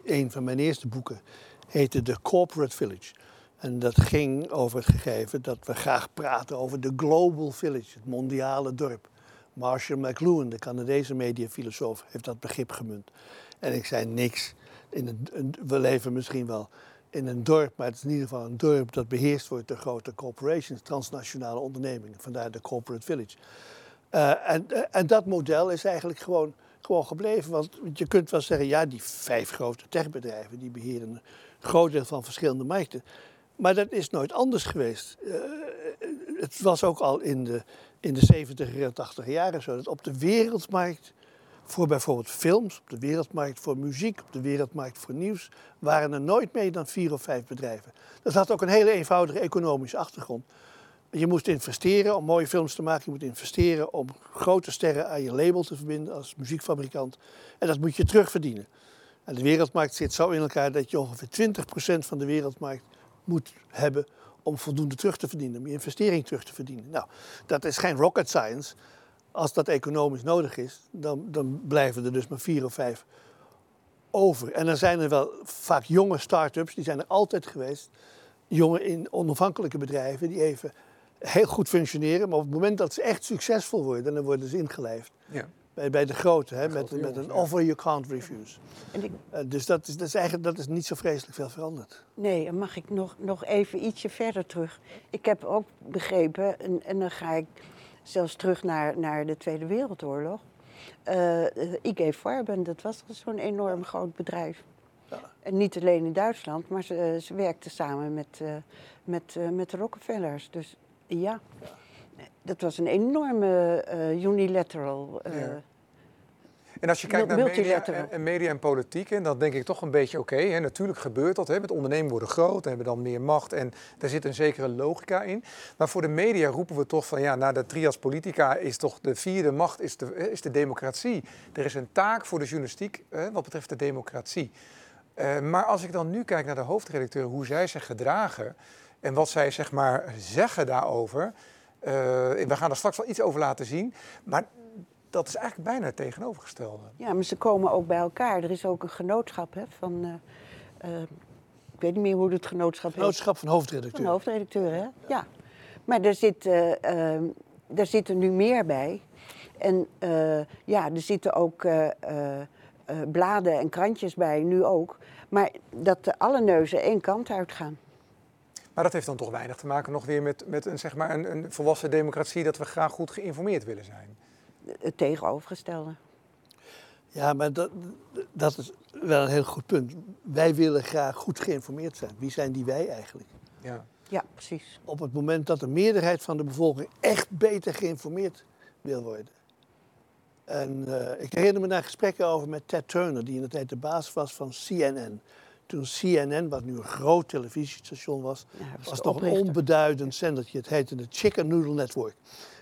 een van mijn eerste boeken heette The Corporate Village. En dat ging over het gegeven dat we graag praten over de Global Village, het mondiale dorp. Marshall McLuhan, de Canadese mediafilosoof, heeft dat begrip gemunt. En ik zei niks. In een, we leven misschien wel in een dorp, maar het is in ieder geval een dorp dat beheerst wordt door grote corporations, transnationale ondernemingen. Vandaar de Corporate Village. Uh, en, uh, en dat model is eigenlijk gewoon, gewoon gebleven. Want je kunt wel zeggen, ja, die vijf grote techbedrijven die beheren een groot deel van verschillende markten. Maar dat is nooit anders geweest. Uh, het was ook al in de, in de 70 en 80 jaren zo dat op de wereldmarkt voor bijvoorbeeld films, op de wereldmarkt voor muziek, op de wereldmarkt voor nieuws, waren er nooit meer dan vier of vijf bedrijven. Dat had ook een hele eenvoudige economische achtergrond. Je moest investeren om mooie films te maken. Je moet investeren om grote sterren aan je label te verbinden als muziekfabrikant. En dat moet je terugverdienen. En de wereldmarkt zit zo in elkaar dat je ongeveer 20% van de wereldmarkt moet hebben om voldoende terug te verdienen, om je investering terug te verdienen. Nou, dat is geen rocket science. Als dat economisch nodig is, dan, dan blijven er dus maar vier of vijf over. En dan zijn er wel vaak jonge start-ups, die zijn er altijd geweest. Jonge in onafhankelijke bedrijven die even heel goed functioneren. Maar op het moment dat ze echt succesvol worden, dan worden ze ingelijfd. Ja bij, bij de grote, hè, met, met een offer you can't refuse. Ik, uh, dus dat is, dat, is eigenlijk, dat is niet zo vreselijk veel veranderd. Nee, en mag ik nog, nog even ietsje verder terug. Ik heb ook begrepen, en, en dan ga ik zelfs terug naar, naar de Tweede Wereldoorlog. Uh, IG Farben, dat was zo'n enorm groot bedrijf. Ja. En niet alleen in Duitsland, maar ze, ze werkten samen met, uh, met, uh, met de Rockefellers. Dus ja. ja dat was een enorme uh, unilateral. Uh, En als je kijkt naar media en, media en politiek, en dan denk ik toch een beetje oké. natuurlijk gebeurt dat. Hè, met ondernemen worden groot, hebben dan meer macht. En daar zit een zekere logica in. Maar voor de media roepen we toch van ja, na de trias politica is toch de vierde macht is de, is de democratie. Er is een taak voor de journalistiek hè, wat betreft de democratie. Uh, maar als ik dan nu kijk naar de hoofdredacteur, hoe zij zich gedragen en wat zij zeg maar zeggen daarover uh, we gaan er straks wel iets over laten zien. Maar dat is eigenlijk bijna het tegenovergestelde. Ja, maar ze komen ook bij elkaar. Er is ook een genootschap hè, van. Uh, uh, ik weet niet meer hoe het genootschap heet. Genootschap van hoofdredacteur. Van hoofdredacteur, hè? Ja. Maar er, zit, ehm, er zitten nu meer bij. En ja, er zitten ook bladen en krantjes bij, nu ook. Maar dat alle neuzen één kant uitgaan. Maar dat heeft dan toch weinig te maken nog weer met, met een, zeg maar een, een volwassen democratie, dat we graag goed geïnformeerd willen zijn. Het tegenovergestelde. Ja, maar dat, dat is wel een heel goed punt. Wij willen graag goed geïnformeerd zijn. Wie zijn die wij eigenlijk? Ja, ja precies. Op het moment dat de meerderheid van de bevolking echt beter geïnformeerd wil worden. En uh, ik herinner me daar gesprekken over met Ted Turner, die in de tijd de baas was van CNN toen CNN, wat nu een groot televisiestation was, was, nog een onbeduidend zendertje. Het heette de Chicken Noodle Network.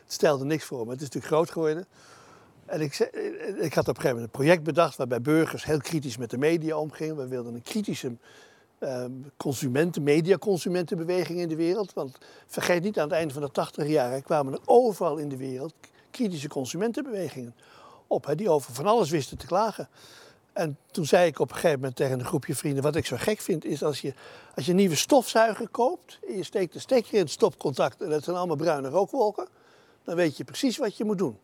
Het stelde niks voor, maar het is natuurlijk groot geworden. En ik, ik had op een gegeven moment een project bedacht waarbij burgers heel kritisch met de media omgingen. We wilden een kritische uh, consumenten, mediaconsumentenbeweging in de wereld. Want vergeet niet, aan het einde van de 80 jaren kwamen er overal in de wereld kritische consumentenbewegingen op, die over van alles wisten te klagen. En toen zei ik op een gegeven moment tegen een groepje vrienden: wat ik zo gek vind, is als je, als je een nieuwe stofzuiger koopt. en je steekt de stekker in het stopcontact en dat zijn allemaal bruine rookwolken. Dan weet je precies wat je moet doen.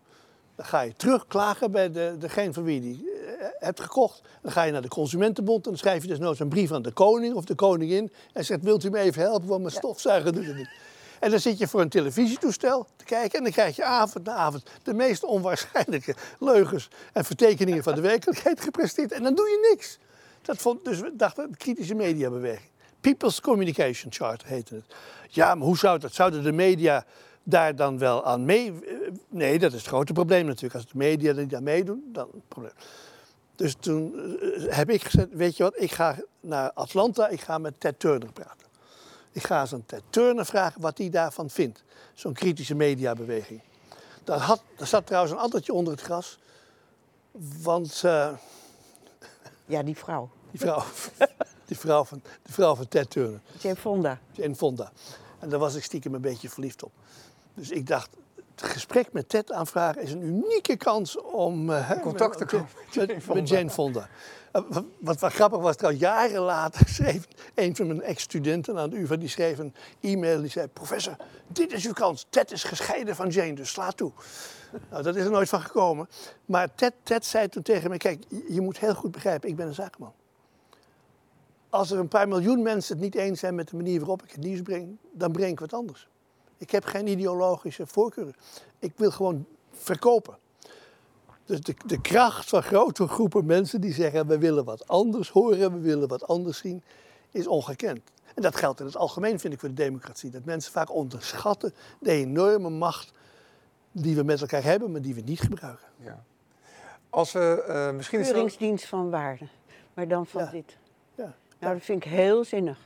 Dan ga je terugklagen bij de, degene van wie je die eh, hebt gekocht. Dan ga je naar de Consumentenbond en dan schrijf je dus nooit een brief aan de koning of de koningin. En zegt: Wilt u me even helpen, want mijn stofzuiger doet het niet. En dan zit je voor een televisietoestel te kijken en dan krijg je avond na avond de meest onwaarschijnlijke leugens en vertekeningen van de werkelijkheid gepresteerd. En dan doe je niks. Dat vond, dus we dachten, de kritische mediabeweging. People's Communication Charter heette het. Ja, maar hoe zou dat? Zouden de media daar dan wel aan mee... Nee, dat is het grote probleem natuurlijk. Als de media er niet aan meedoen, dan probleem. Dus toen eh, heb ik gezegd, weet je wat, ik ga naar Atlanta, ik ga met Ted Turner praten. Ik ga eens aan Ted Turner vragen wat hij daarvan vindt. Zo'n kritische mediabeweging. Daar, had, daar zat trouwens een addertje onder het gras. Want... Uh, ja, die vrouw. Die vrouw. die vrouw van, die vrouw van Ted Turner. Jane Fonda. Jane Fonda. En daar was ik stiekem een beetje verliefd op. Dus ik dacht, het gesprek met Ted aanvragen is een unieke kans om... Uh, contact te komen met, met Jane Fonda. Eh, wat, wat grappig was, trouwens, jaren later schreef een van mijn ex-studenten aan de UvA, die schreef een e-mail die zei, professor, dit is uw kans. Ted is gescheiden van Jane, dus sla toe. nou, dat is er nooit van gekomen. Maar Ted, Ted zei toen tegen me, kijk, je moet heel goed begrijpen, ik ben een zakenman. Als er een paar miljoen mensen het niet eens zijn met de manier waarop ik het nieuws breng, dan breng ik wat anders. Ik heb geen ideologische voorkeuren. Ik wil gewoon verkopen. Dus de, de kracht van grote groepen mensen die zeggen: we willen wat anders horen, we willen wat anders zien, is ongekend. En dat geldt in het algemeen, vind ik, voor de democratie. Dat mensen vaak onderschatten de enorme macht die we met elkaar hebben, maar die we niet gebruiken. Ja. Als we uh, misschien. Keuringsdienst van waarde, maar dan van dit. Ja. Nou, dat vind ik heel zinnig.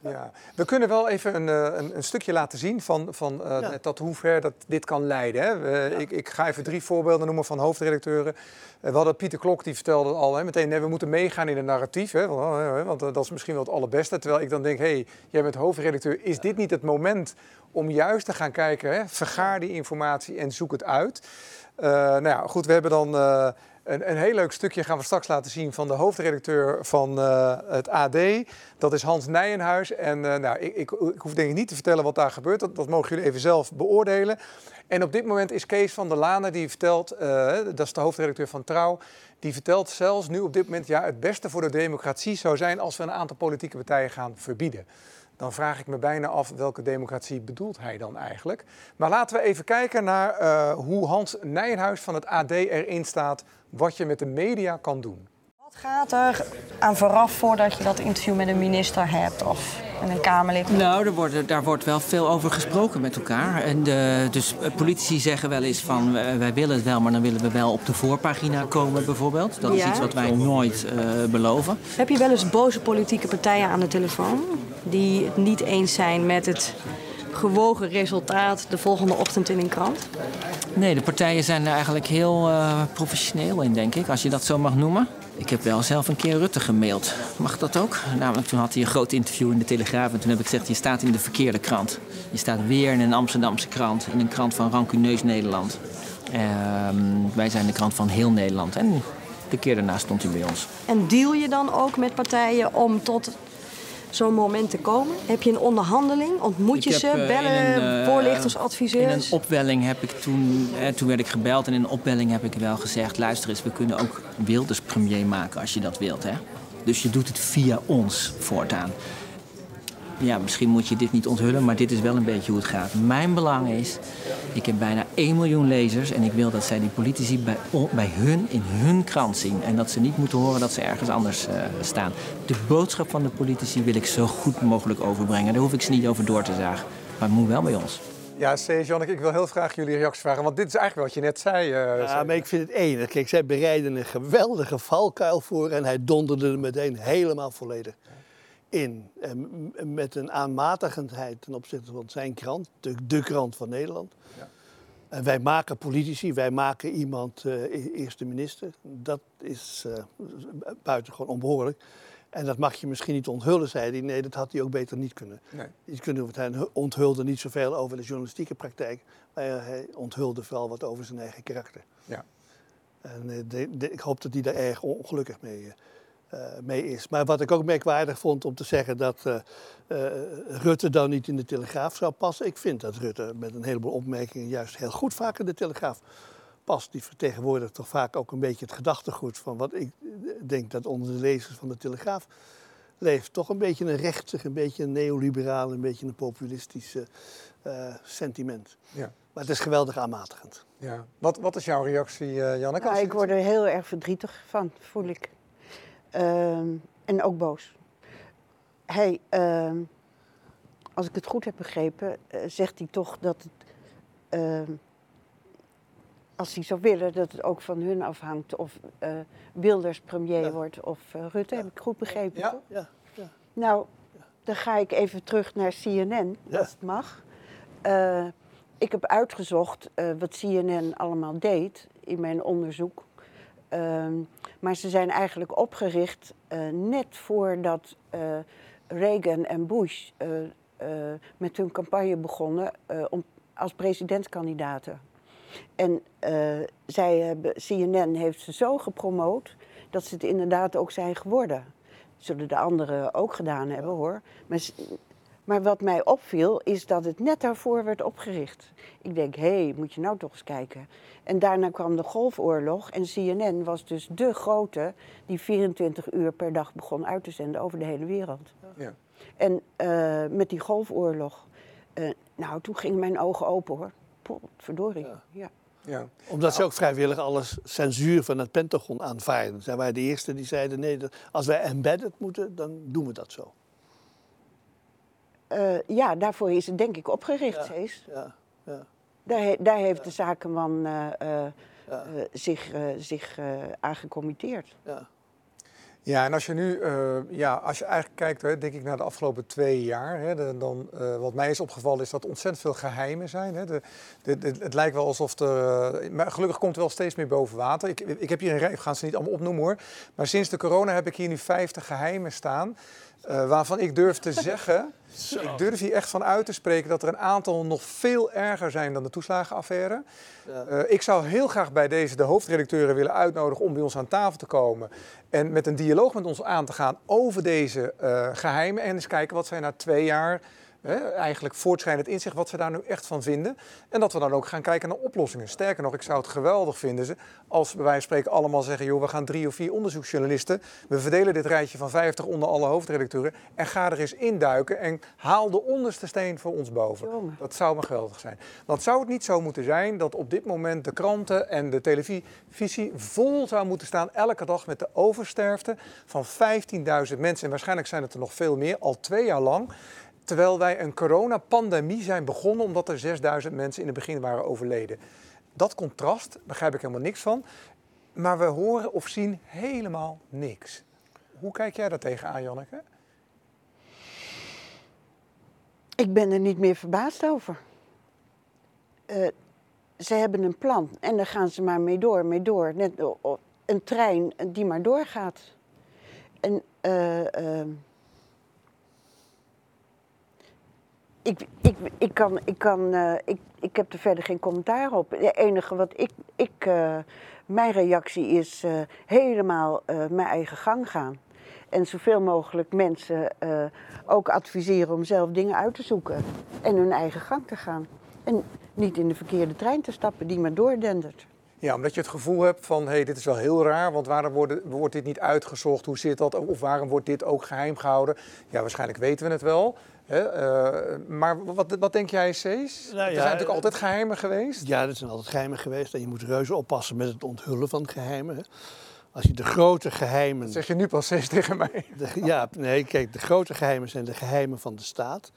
Ja. Ja. We kunnen wel even een, eh, een, een stukje laten zien van, van uh, tot hoe ver dat dit kan leiden. Hè. ik, ik, ga even drie voorbeelden noemen van hoofdredacteuren. we hadden Pieter Klok, die vertelde al hè, meteen, nee, we moeten meegaan in het narratief. Hè, want, want dat is misschien wel het allerbeste. Terwijl ik dan denk, hé, hey, jij bent hoofdredacteur, is dit niet het moment om juist te gaan kijken, hè, vergaar die informatie en zoek het uit. nou ja, goed, we hebben dan een, een, heel leuk stukje gaan we straks laten zien van de hoofdredacteur van uh, het AD. Dat is Hans Nijenhuis. En uh, nou, ik, ik, ik, hoef denk ik niet te vertellen wat daar gebeurt. Dat, dat, mogen jullie even zelf beoordelen. En op dit moment is Kees van der Lanen die vertelt, uh, dat is de hoofdredacteur van Trouw, die vertelt zelfs nu op dit moment, ja, het beste voor de democratie zou zijn als we een aantal politieke partijen gaan verbieden dan vraag ik me bijna af welke democratie bedoelt hij dan eigenlijk. Maar laten we even kijken naar uh, hoe Hans Nijenhuis van het AD erin staat wat je met de media kan doen. Wat gaat er aan vooraf voordat je dat interview met een minister hebt of met een Kamerlid? Nou, er wordt, daar wordt wel veel over gesproken met elkaar. En de, dus politici zeggen wel eens van wij willen het wel, maar dan willen we wel op de voorpagina komen bijvoorbeeld. Dat is iets wat wij nooit uh, beloven. Heb je wel eens boze politieke partijen aan de telefoon die het niet eens zijn met het gewogen resultaat de volgende ochtend in een krant? Nee, de partijen zijn er eigenlijk heel uh, professioneel in, denk ik, als je dat zo mag noemen. Ik heb wel zelf een keer Rutte gemaild. Mag dat ook? Namelijk toen had hij een groot interview in de Telegraaf. En toen heb ik gezegd, je staat in de verkeerde krant. Je staat weer in een Amsterdamse krant. In een krant van Rancuneus Nederland. Uh, wij zijn de krant van heel Nederland. En de keer daarna stond hij bij ons. En deal je dan ook met partijen om tot zo'n moment te komen? Heb je een onderhandeling? Ontmoet je ze? Eh, bellen, een, uh, voorlichters, adviseurs? In een opwelling heb ik toen, eh, toen werd ik gebeld en in een opwelling heb ik wel gezegd: luister eens, we kunnen ook Wilders premier maken als je dat wilt. Hè? Dus je doet het via ons voortaan ja, misschien moet je dit niet onthullen, maar dit is wel een beetje hoe het gaat. Mijn belang is, ik heb bijna 1 miljoen lezers en ik wil dat zij die politici bij, bij hun in hun krant zien. En dat ze niet moeten horen dat ze ergens anders uh, staan. De boodschap van de politici wil ik zo goed mogelijk overbrengen. Daar hoef ik ze niet over door te zagen. Maar het moet wel bij ons. Ja, C. Janneke, ik wil heel graag jullie reactie vragen. Want dit is eigenlijk wat je net zei. Uh, ja, maar ik vind het enig. Kijk, zij bereiden een geweldige valkuil voor en hij donderde er meteen helemaal volledig in. En met een aanmatigendheid ten opzichte van zijn krant, de, de krant van Nederland. Ja. En wij maken politici, wij maken iemand uh, eerste minister. Dat is uh, buitengewoon onbehoorlijk. En dat mag je misschien niet onthullen, zei hij. Nee, dat had hij ook beter niet kunnen. Nee. Iets kunnen, want hij onthulde niet zoveel over de journalistieke praktijk, maar hij onthulde vooral wat over zijn eigen karakter. Ja. En de, ik hoop dat hij daar erg ongelukkig mee, uh, mee is. Maar wat ik ook merkwaardig vond om te zeggen dat uh, Rutte dan niet in de Telegraaf zou passen. Ik vind dat Rutte met een heleboel opmerkingen juist heel goed vaak in de Telegraaf past. Die vertegenwoordigt toch vaak ook een beetje het gedachtegoed van wat ik denk dat onder de lezers van de Telegraaf leeft. Toch een beetje een rechtsig, een beetje een neoliberaal, een beetje een populistisch sentiment. Ja. Maar het is geweldig aanmatigend. Ja. Wat, wat is jouw reactie, uh, Janneke? Nou, ik word er heel erg verdrietig van, voel ik. Ehm, en ook boos. Hij, uh, als ik het goed heb begrepen, uh, zegt hij toch dat het, ehm, als hij zou willen, dat het ook van hun afhangt of uh, Wilders premier wordt of Rutte. Heb ik goed begrepen? Ja, ja, ja. Nou, dan ga ik even terug naar CNN, als het mag. ik heb uitgezocht wat CNN allemaal deed in mijn onderzoek. Ehm, maar ze zijn eigenlijk opgericht uh, net voordat uh, Reagan en Bush uh, met hun campagne begonnen om, als presidentskandidaten. En zij hebben, CNN heeft ze zo gepromoot dat ze het inderdaad ook zijn geworden. Zullen de anderen ook gedaan hebben hoor. Maar maar wat mij opviel is dat het net daarvoor werd opgericht. Ik denk, hé, hey, moet je nou toch eens kijken. En daarna kwam de Golfoorlog en CNN was dus de grote die 24 uur per dag begon uit te zenden over de hele wereld. Ja. En uh, met die Golfoorlog, uh, nou, toen gingen mijn ogen open hoor. verdorie. Ja. ja. Ja. Omdat ze ook vrijwillig alles censuur van het Pentagon aanvaarden. Zij waren de eerste die zeiden: nee, als wij embedded moeten, dan doen we dat zo. Uh, ja, daarvoor is het denk ik opgericht, ja, Cees. Ja, ja. Daar, daar heeft de zakenman uh, uh, zich, zich aan gecommitteerd. Ja. Ja, en als je nu, ja, als je eigenlijk kijkt, hè, denk ik naar de afgelopen twee jaar, hè, dan, wat mij is opgevallen is dat er ontzettend veel geheimen zijn. Hè. De, de, de, het lijkt wel alsof er, maar gelukkig komt er wel steeds meer boven water. Ik, ik heb hier een rij, ik ga ze niet allemaal opnoemen hoor, maar sinds de corona heb ik hier nu 50 geheimen staan. Uh, waarvan ik durf te zeggen, ik durf hier echt van uit te spreken dat er een aantal nog veel erger zijn dan de toeslagenaffaire. Ja. Uh, ik zou heel graag bij deze de hoofdredacteuren willen uitnodigen om bij ons aan tafel te komen en met een dialoog met ons aan te gaan over deze uh, geheimen en eens kijken wat zij na twee jaar Eigenlijk voortschrijdend inzicht wat ze daar nu echt van vinden. En dat we dan ook gaan kijken naar oplossingen. Sterker nog, ik zou het geweldig vinden als bij wijze van spreken allemaal zeggen... joh, we gaan drie of vier onderzoeksjournalisten... we verdelen dit rijtje van 50 onder alle hoofdredacteuren... en ga er eens induiken en haal de onderste steen voor ons boven. Dat zou maar geweldig zijn. Want zou het niet zo moeten zijn dat op dit moment de kranten en de televisie... vol zou moeten staan elke dag met de oversterfte van 15.000 mensen. En waarschijnlijk zijn het er nog veel meer, al twee jaar lang... Terwijl wij een coronapandemie zijn begonnen omdat er 6000 mensen in het begin waren overleden. Dat contrast begrijp ik helemaal niks van. Maar we horen of zien helemaal niks. Hoe kijk jij daar tegenaan, Janneke? Ik ben er niet meer verbaasd over. Uh, ze hebben een plan en daar gaan ze maar mee door, mee door. Net een trein die maar doorgaat. En uh, uh, ik, ik, ik, kan, ik, kan, uh, ik, ik heb er verder geen commentaar op. Het enige wat ik, ik uh, mijn reactie is uh, helemaal mijn eigen gang gaan. En zoveel mogelijk mensen ook adviseren om zelf dingen uit te zoeken. En hun eigen gang te gaan. En niet in de verkeerde trein te stappen die maar doordendert. Ja, omdat je het gevoel hebt van, hé, hey, dit is wel heel raar, want waarom wordt, wordt dit niet uitgezocht? Hoe zit dat? Of waarom wordt dit ook geheim gehouden? Ja, waarschijnlijk weten we het wel. Hè? Uh, maar wat, wat denk jij, Cees? Nou, ja, er zijn natuurlijk altijd geheimen geweest. Ja, er zijn altijd geheimen geweest. En je moet reuze oppassen met het onthullen van geheimen. Hè? Als je de grote geheimen... Dat zeg je nu pas Cees tegen mij. ja, nee, kijk, de grote geheimen zijn de geheimen van de staat.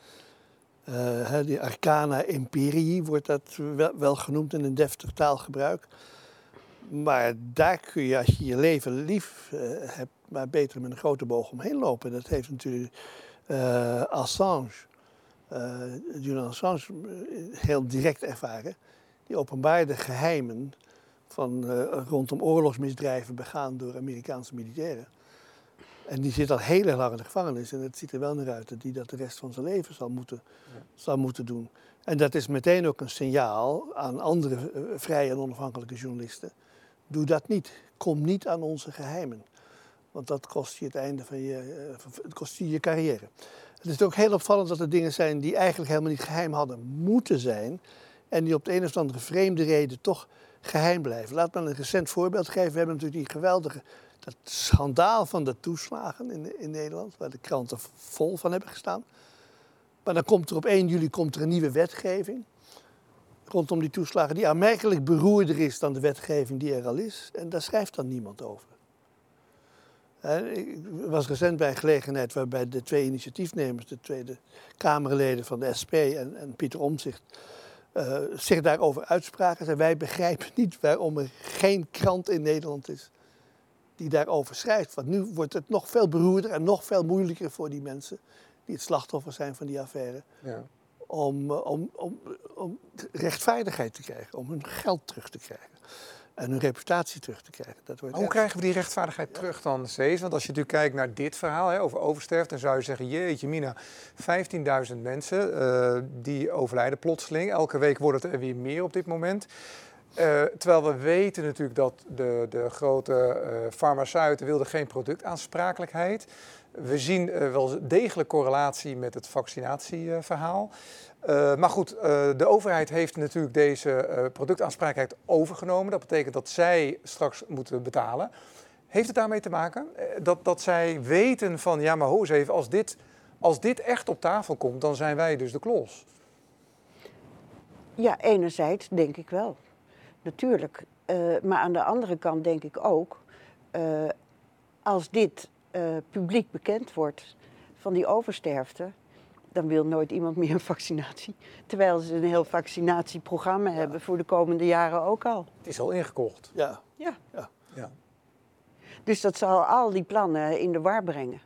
Uh, die Arcana Imperii wordt dat wel, wel, genoemd in een deftig taalgebruik. Maar daar kun je, als je je leven lief uh, hebt, maar beter met een grote boog omheen lopen. Dat heeft natuurlijk uh, Assange, uh, Julian Assange, heel direct ervaren. Die openbaarde geheimen van, rondom oorlogsmisdrijven begaan door Amerikaanse militairen. En die zit al heel erg lang in de gevangenis. En het ziet er wel naar uit dat hij dat de rest van zijn leven zal moeten, zal moeten doen. En dat is meteen ook een signaal aan andere vrije en onafhankelijke journalisten. Doe dat niet. Kom niet aan onze geheimen. Want dat kost je het einde van je, uh, kost je, je carrière. Het is ook heel opvallend dat er dingen zijn die eigenlijk helemaal niet geheim hadden moeten zijn. En die op de een of andere vreemde reden toch geheim blijven. Laat me een recent voorbeeld geven. We hebben natuurlijk die geweldige, dat schandaal van de toeslagen in, in Nederland, waar de kranten vol van hebben gestaan. Maar dan komt er op 1 juli komt er een nieuwe wetgeving rondom die toeslagen, die aanmerkelijk beroerder is dan de wetgeving die er al is. En daar schrijft dan niemand over. Ik was recent bij een gelegenheid waarbij de twee initiatiefnemers, de tweede Kamerleden van de SP en, en Pieter Omzicht, uh, zich daarover uitspraken. En wij begrijpen niet waarom er geen krant in Nederland is die daarover schrijft. Want nu wordt het nog veel beroerder en nog veel moeilijker voor die mensen die het slachtoffer zijn van die affaire. Ja. Om, eh, om, om, om rechtvaardigheid te krijgen, om hun geld terug te krijgen en hun reputatie terug te krijgen. Dat wordt Hoe krijgen we die rechtvaardigheid terug dan, Cees? Want als je natuurlijk kijkt naar dit verhaal hè, over oversterft, dan zou je zeggen, jeetje mina, 15.000 mensen uh, die overlijden plotseling. Elke week wordt het er weer meer op dit moment. Uh, terwijl we weten natuurlijk dat de, de grote uh, farmaceuten wilden geen productaansprakelijkheid. We zien uh, wel degelijk correlatie met het vaccinatieverhaal. Uh, maar goed, uh, de overheid heeft natuurlijk deze uh, productaansprakelijkheid overgenomen. Dat betekent dat zij straks moeten betalen. Heeft het daarmee te maken dat, dat zij weten van, ja maar ho eens even, als dit, als dit echt op tafel komt, dan zijn wij dus de klos? Ja, enerzijds denk ik wel. Natuurlijk. maar aan de andere kant denk ik ook, als dit publiek bekend wordt van die oversterfte, dan wil nooit iemand meer een vaccinatie. Terwijl ze een heel vaccinatieprogramma hebben voor de komende jaren ook al. Het is al ingekocht. Ja. ja. ja. ja. Dus dat zal al die plannen in de war brengen.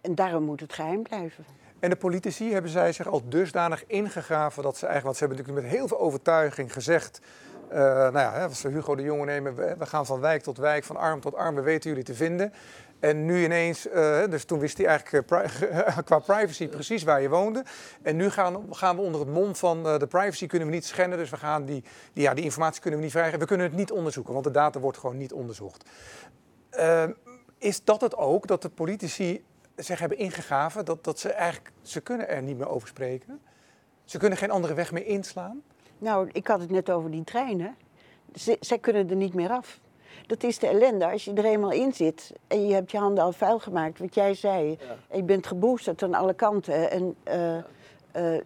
En daarom moet het geheim blijven. En de politici hebben zij zich al dusdanig ingegraven dat ze eigenlijk, want ze hebben natuurlijk met heel veel overtuiging gezegd. Uh, nou ja, als we Hugo de Jonge nemen, we gaan van wijk tot wijk, van arm tot arm, we weten jullie te vinden. En nu ineens, uh, dus toen wist hij eigenlijk uh, qua privacy precies waar je woonde. En nu gaan, gaan we onder het mom van uh, de privacy kunnen we niet schenden. Dus we gaan die, die, ja, die informatie kunnen we niet vrijgeven. We kunnen het niet onderzoeken, want de data wordt gewoon niet onderzocht. Is dat het ook, dat de politici zich hebben ingegaven dat, dat ze eigenlijk, ze kunnen er niet meer over spreken? Ze kunnen geen andere weg meer inslaan? Nou, ik had het net over die treinen. zij kunnen er niet meer af dat is de ellende. Als je er eenmaal in zit en je hebt je handen al vuil gemaakt, wat jij zei, en je bent geboosterd aan alle kanten, en, uh, uh,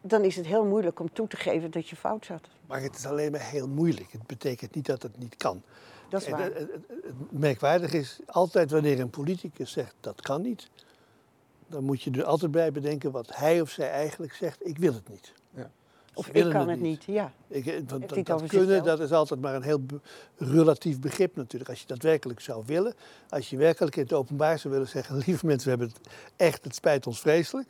dan is het heel moeilijk om toe te geven dat je fout zat. Maar het is alleen maar heel moeilijk. Het betekent niet dat het niet kan. Dat is waar. Het, het, merkwaardig is, altijd wanneer een politicus zegt dat kan niet, dan moet je er altijd bij bedenken wat hij of zij eigenlijk zegt, ik wil het niet. Of ik kan het niet, ja. Ik, eh, want, dat, dat kunnen, dat is altijd maar een heel relatief begrip natuurlijk. Als je dat werkelijk zou willen, als je werkelijk in het openbaar zou willen zeggen... lieve mensen, we hebben het echt, het spijt ons vreselijk.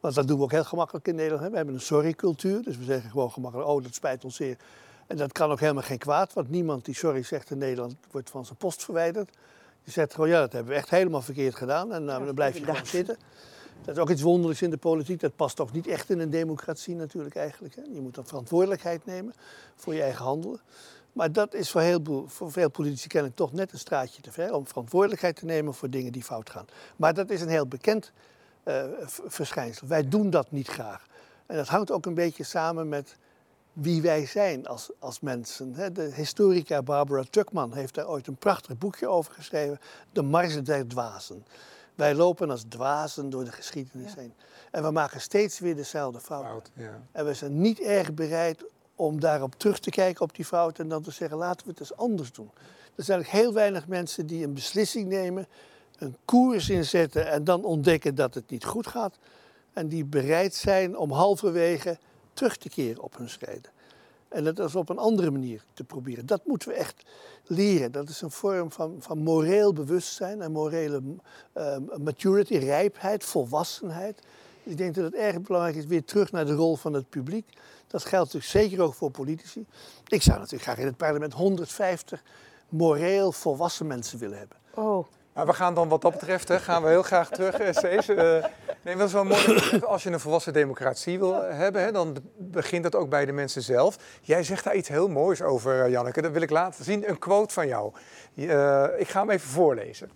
Want dat doen we ook heel gemakkelijk in Nederland. Hè. We hebben een sorry-cultuur, dus we zeggen gewoon gemakkelijk... oh, dat spijt ons zeer. En dat kan ook helemaal geen kwaad, want niemand die sorry zegt in Nederland... wordt van zijn post verwijderd. Je zegt gewoon, ja, dat hebben we echt helemaal verkeerd gedaan. En nou, dan blijf je gewoon zitten. Dat is ook iets wonderlijks in de politiek. Dat past ook niet echt in een democratie natuurlijk eigenlijk. Hè. Je moet dan verantwoordelijkheid nemen voor je eigen handelen. Maar dat is voor, heel, voor veel politici kennelijk toch net een straatje te ver... om verantwoordelijkheid te nemen voor dingen die fout gaan. Maar dat is een heel bekend uh, verschijnsel. Wij doen dat niet graag. En dat hangt ook een beetje samen met wie wij zijn als, als mensen. De historica Barbara Tuckman heeft daar ooit een prachtig boekje over geschreven. De Marge der Dwazen. Wij lopen als dwazen door de geschiedenis heen. En we maken steeds weer dezelfde fout. fout ja. En we zijn niet erg bereid om daarop terug te kijken op die fout en dan te zeggen laten we het eens anders doen. Er zijn heel weinig mensen die een beslissing nemen, een koers inzetten en dan ontdekken dat het niet goed gaat. En die bereid zijn om halverwege terug te keren op hun schreden. En dat is op een andere manier te proberen. Dat moeten we echt leren. Dat is een vorm van, van moreel bewustzijn en morele uh, maturity, rijpheid, volwassenheid. Ik denk dat het erg belangrijk is weer terug naar de rol van het publiek. Dat geldt natuurlijk zeker ook voor politici. Ik zou natuurlijk graag in het parlement 150 moreel volwassen mensen willen hebben. Oh. Maar we gaan dan wat dat betreft, gaan we heel graag terug, uh, Cees. Uh, nee, dat is wel mooi. Als je een volwassen democratie wil hebben, hè, dan begint dat ook bij de mensen zelf. Jij zegt daar iets heel moois over, Janneke. Dat wil ik laten zien. Een quote van jou. Ik ga hem even voorlezen.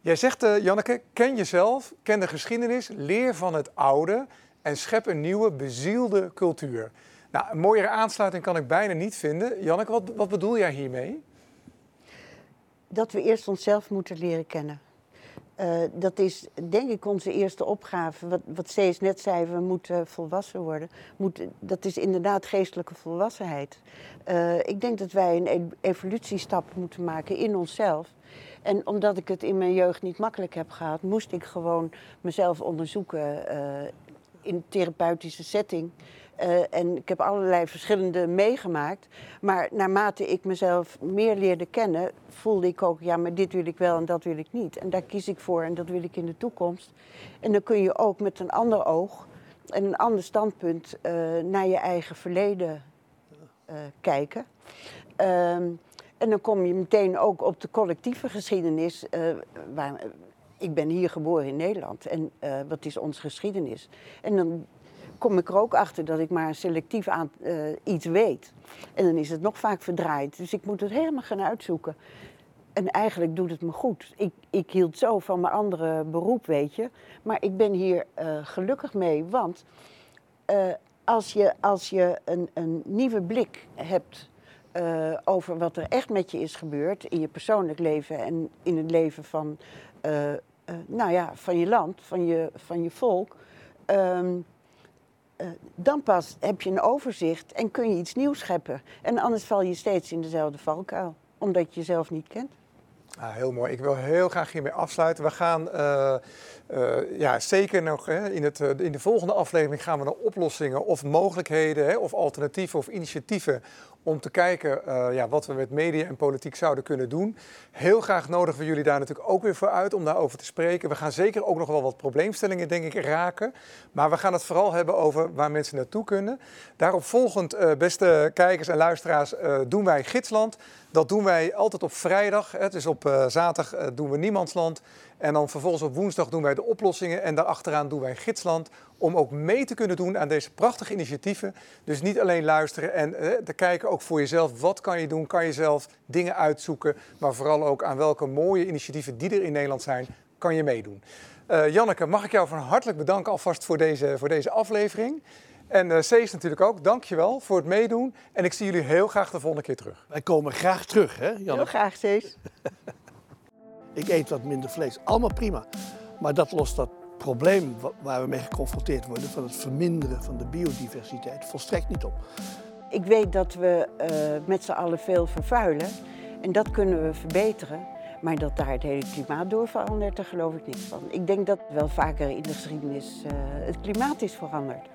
Jij zegt, Janneke, ken jezelf, ken de geschiedenis, leer van het oude en schep een nieuwe, bezielde cultuur. Nou, een mooiere aansluiting kan ik bijna niet vinden. Janneke, wat, wat bedoel jij hiermee? Dat we eerst onszelf moeten leren kennen. Uh, dat is denk ik onze eerste opgave. Wat, wat Cees net zei, we moeten volwassen worden. Moet, dat is inderdaad geestelijke volwassenheid. Uh, ik denk dat wij een evolutiestap moeten maken in onszelf. En omdat ik het in mijn jeugd niet makkelijk heb gehad, moest ik gewoon mezelf onderzoeken uh, in therapeutische setting. Uh, en ik heb allerlei verschillende meegemaakt. Maar naarmate ik mezelf meer leerde kennen, voelde ik ook, ja, maar dit wil ik wel en dat wil ik niet. En daar kies ik voor en dat wil ik in de toekomst. En dan kun je ook met een ander oog en een ander standpunt uh, naar je eigen verleden uh, kijken. Um, en dan kom je meteen ook op de collectieve geschiedenis. waar, ik ben hier geboren in Nederland en wat is onze geschiedenis? En dan kom ik er ook achter dat ik maar selectief aan uh, iets weet. En dan is het nog vaak verdraaid. Dus ik moet het helemaal gaan uitzoeken. En eigenlijk doet het me goed. Ik, ik hield zo van mijn andere beroep, weet je. Maar ik ben hier uh, gelukkig mee, want uh, als je, als je een, een nieuwe blik hebt over wat er echt met je is gebeurd in je persoonlijk leven en in het leven van, nou ja, van je land, van je, van je volk. Uh, dan pas heb je een overzicht en kun je iets nieuws scheppen. En anders val je steeds in dezelfde valkuil, omdat je jezelf niet kent. Ah, heel mooi. Ik wil heel graag hiermee afsluiten. We gaan uh, uh, ja, zeker nog hè, in, het, in de volgende aflevering gaan we naar oplossingen of mogelijkheden hè, of alternatieven of initiatieven om te kijken uh, ja, wat we met media en politiek zouden kunnen doen. Heel graag nodigen we jullie daar natuurlijk ook weer voor uit om daarover te spreken. We gaan zeker ook nog wel wat probleemstellingen, denk ik, raken. Maar we gaan het vooral hebben over waar mensen naartoe kunnen. Daarop volgend, uh, beste kijkers en luisteraars, uh, doen wij Gidsland. Dat doen wij altijd op vrijdag. Hè. Dus op zaterdag doen we Niemandsland. En dan vervolgens op woensdag doen wij de oplossingen. En daarachteraan doen wij Gidsland. Om ook mee te kunnen doen aan deze prachtige initiatieven. Dus niet alleen luisteren en eh, te kijken ook voor jezelf. Wat kan je doen? Kan je zelf dingen uitzoeken? Maar vooral ook aan welke mooie initiatieven die er in Nederland zijn, kan je meedoen. Uh, Janneke, mag ik jou van hartelijk bedanken alvast voor deze, voor deze aflevering. En uh, Cees natuurlijk ook, dankjewel voor het meedoen. En ik zie jullie heel graag de volgende keer terug. Wij komen graag terug, hè Janneke? Heel graag, Cees. Ik eet wat minder vlees. Allemaal prima. Maar dat lost dat probleem waar we mee geconfronteerd worden... van het verminderen van de biodiversiteit volstrekt niet op. Ik weet dat we uh, met z'n allen veel vervuilen. En dat kunnen we verbeteren. Maar dat daar het hele klimaat door verandert, daar geloof ik niet van. Ik denk dat wel vaker in de geschiedenis uh, het klimaat is veranderd.